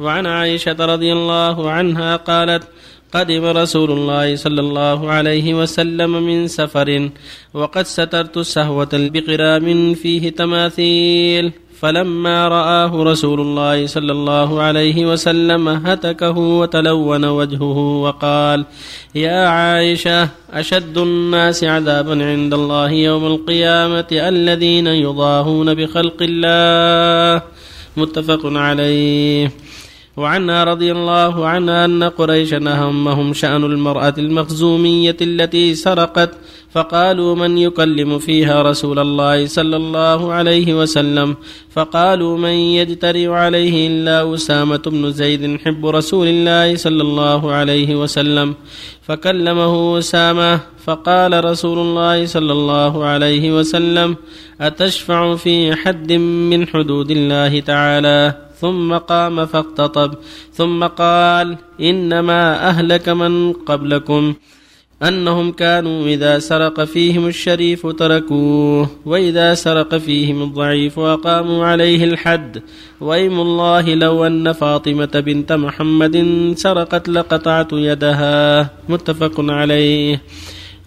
وعن عائشة رضي الله عنها قالت قدم رسول الله صلى الله عليه وسلم من سفر وقد سترت السهوة بقرام فيه تماثيل فلما رآه رسول الله صلى الله عليه وسلم هتكه وتلون وجهه وقال يا عائشة أشد الناس عذابا عند الله يوم القيامة الذين يضاهون بخلق الله. متفق عليه. وعنها رضي الله عنها أن قريشا أهمهم شأن المرأة المخزومية التي سرقت فقالوا من يكلم فيها رسول الله صلى الله عليه وسلم؟ فقالوا من يجترئ عليه إلا أسامة بن زيد حب رسول الله صلى الله عليه وسلم. فكلمه أسامة فقال رسول الله صلى الله عليه وسلم أتشفع في حد من حدود الله تعالى؟ ثم قام فاختطب ثم قال إنما أهلك من قبلكم. أنهم كانوا إذا سرق فيهم الشريف تركوه وإذا سرق فيهم الضعيف أقاموا عليه الحد. وإيم الله لو أن فاطمة بنت محمد سرقت لقطعت يدها. متفق عليه.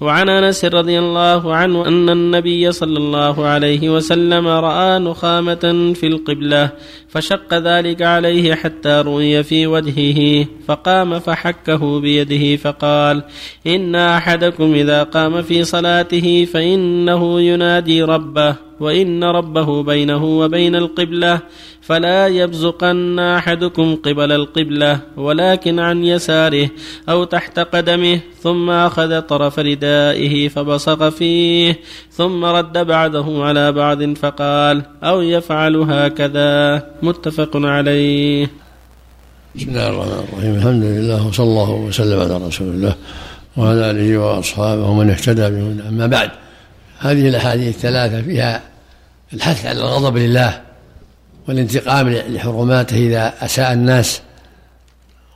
وعن أنس رضي الله عنه أن النبي صلى الله عليه وسلم رأى نخامة في القبلة فشق ذلك عليه حتى رؤي في وجهه فقام فحكه بيده فقال إن أحدكم إذا قام في صلاته فإنه ينادي ربه. وإن ربه بينه وبين القبلة فلا يبزقن أحدكم قبل القبلة ولكن عن يساره أو تحت قدمه ثم أخذ طرف ردائه فبصق فيه ثم رد بعده على بعض فقال أو يفعل هكذا متفق عليه. بسم الله الرحمن الرحيم. الحمد لله وصلى الله وسلم على رسول الله وعلى آله وأصحابه ومن اهتدى بهدى أما بعد هذه الأحاديث الثلاثة فيها الحث على الغضب لله والانتقام لحرماته إذا أساء الناس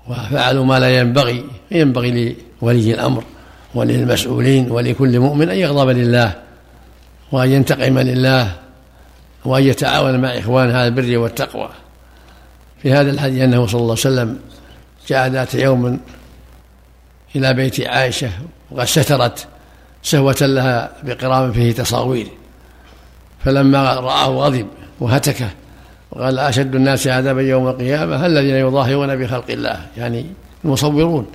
وفعلوا ما لا ينبغي ينبغي لولي الأمر وللمسؤولين ولكل مؤمن أن يغضب لله وأن ينتقم لله وأن يتعاون مع إخوان هذا البر والتقوى. في هذا الحديث أنه صلى الله عليه وسلم جاء ذات يوم إلى بيت عائشة وقد سترت سهوة لها بقرام فيه تصاوير. فلما رآه غضب وهتكه وقال أشد الناس عذابا يوم القيامة؟ الذين يضاهئون بخلق الله؟ يعني المصورون.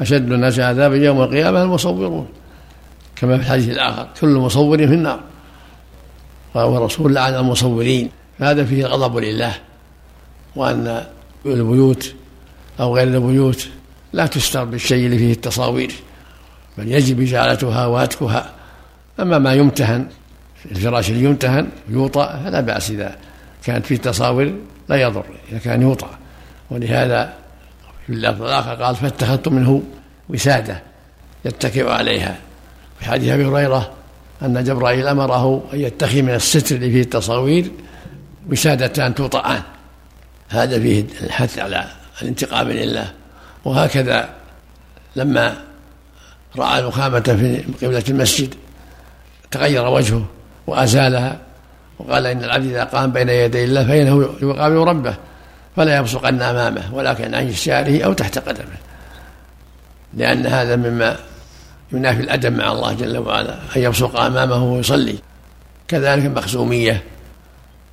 أشد الناس عذابا يوم القيامة؟ المصورون. كما في الحديث الآخر كل مصور في النار. والرسول لعن المصورين. هذا فيه الغضب لله وأن البيوت أو غير البيوت لا تستر بالشيء اللي فيه التصاوير بل يجب إزالتها وهتكها. أما ما يمتهن الفراش اللي يمتهن يوطأ فلا بأس إذا كانت فيه تصاوير لا يضر إذا كان يوطأ. ولهذا في اللفظ الآخر قال فاتخذت منه وسادة يتكئ عليها في حديث أبي هريرة أن جبرائيل أمره أن يتخذ من الستر اللي فيه التصاوير وسادتان توطأان. هذا فيه الحث على الانتقام لله. وهكذا لما رأى نخامة في قبلة المسجد تغير وجهه. وأزالها وقال إن العبد إذا قام بين يدي الله فإنه يقابل ربه فلا يبصقن أمامه ولكن عن يساره أو تحت قدمه. لأن هذا مما ينافي الأدب مع الله جل وعلا أن يبصق أمامه ويصلي. كذلك المخزومية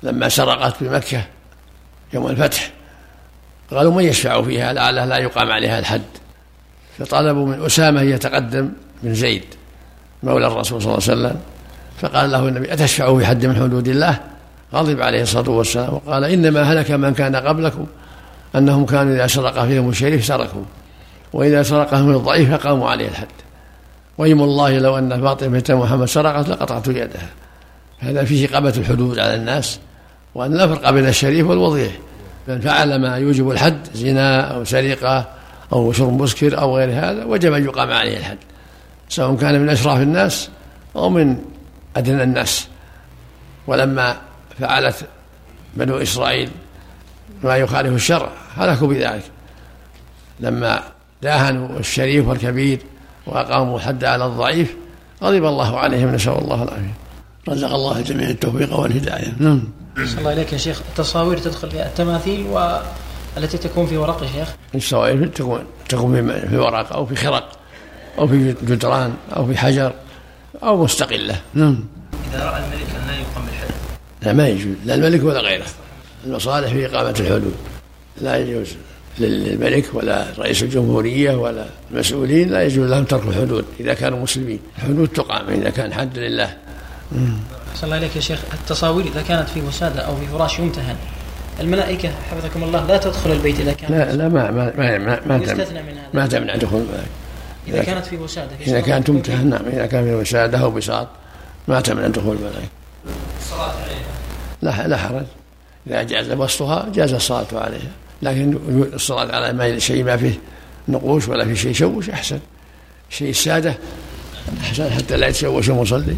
لما سرقت بمكة يوم الفتح قالوا من يشفع فيها؟ لعله لا يقام عليها الحد. فطلبوا من أسامة يتقدم من زيد مولى الرسول صلى الله عليه وسلم. فقال له النبي أتشفع في حد من حدود الله؟ غضب عليه الصلاة والسلام وقال إنما هلك من كان قبلكم أنهم كانوا إذا سرق فيهم الشريف سرقوا وإذا سرقهم الضعيف فقاموا عليه الحد. ويم الله لو أن فاطمة بنت محمد سرقت لقطعت يدها. هذا فيه إقامة الحدود على الناس وأن لا فرق بين الشريف والوضيع من فعل ما يوجب الحد زنا أو سرقة أو شرب مسكر أو غير هذا وجب أن يقام عليه الحد سواء كان من أشراف الناس أو من أدنى الناس. ولما فعلت بنو إسرائيل ما يخالف الشرع هلكوا بذلك. لما داهنوا الشريف والكبير وأقاموا الحد على الضعيف غضب الله عليهم نسأل الله العافية. رزق الله الجميع التوفيق والهداية. نعم. صلى الله إليك يا شيخ. التصاوير تدخل فيها التماثيل التي تكون في ورق يا شيخ. السوائل تكون تكون في ورق أو في خرق أو في جدران أو في حجر. أو مستقلة. نعم. إذا رأى الملك أن لا يقام الحد لا ما يجوز. لا الملك ولا غيره. المصالح في إقامة الحدود لا يجوز للملك ولا رئيس الجمهورية ولا المسؤولين لا يجوز لهم ترك الحدود إذا كانوا مسلمين. الحدود تقام إذا كان حد لله. صلى الله عليك يا شيخ. التصاوير إذا كانت في وسادة أو في فراش يمتهن. الملائكة حفظكم الله لا تدخل البيت إذا كان لا لا ما ما ما ما, ما يستثنى من هذا. ما تمنع دخول الملائكة. إذا كانت في وسادة في إذا صلاة كان تكون تمتهن نعم إذا كان في وسادة أو بساط ما تمنع دخول الملائكة الصلاة عليها. لا لا حرج. إذا جاز بسطها جاز الصلاة عليها. لكن الصلاة على ما شيء ما فيه نقوش ولا في شيء يشوش أحسن. شيء السادة أحسن حتى لا يتشوش المصلي.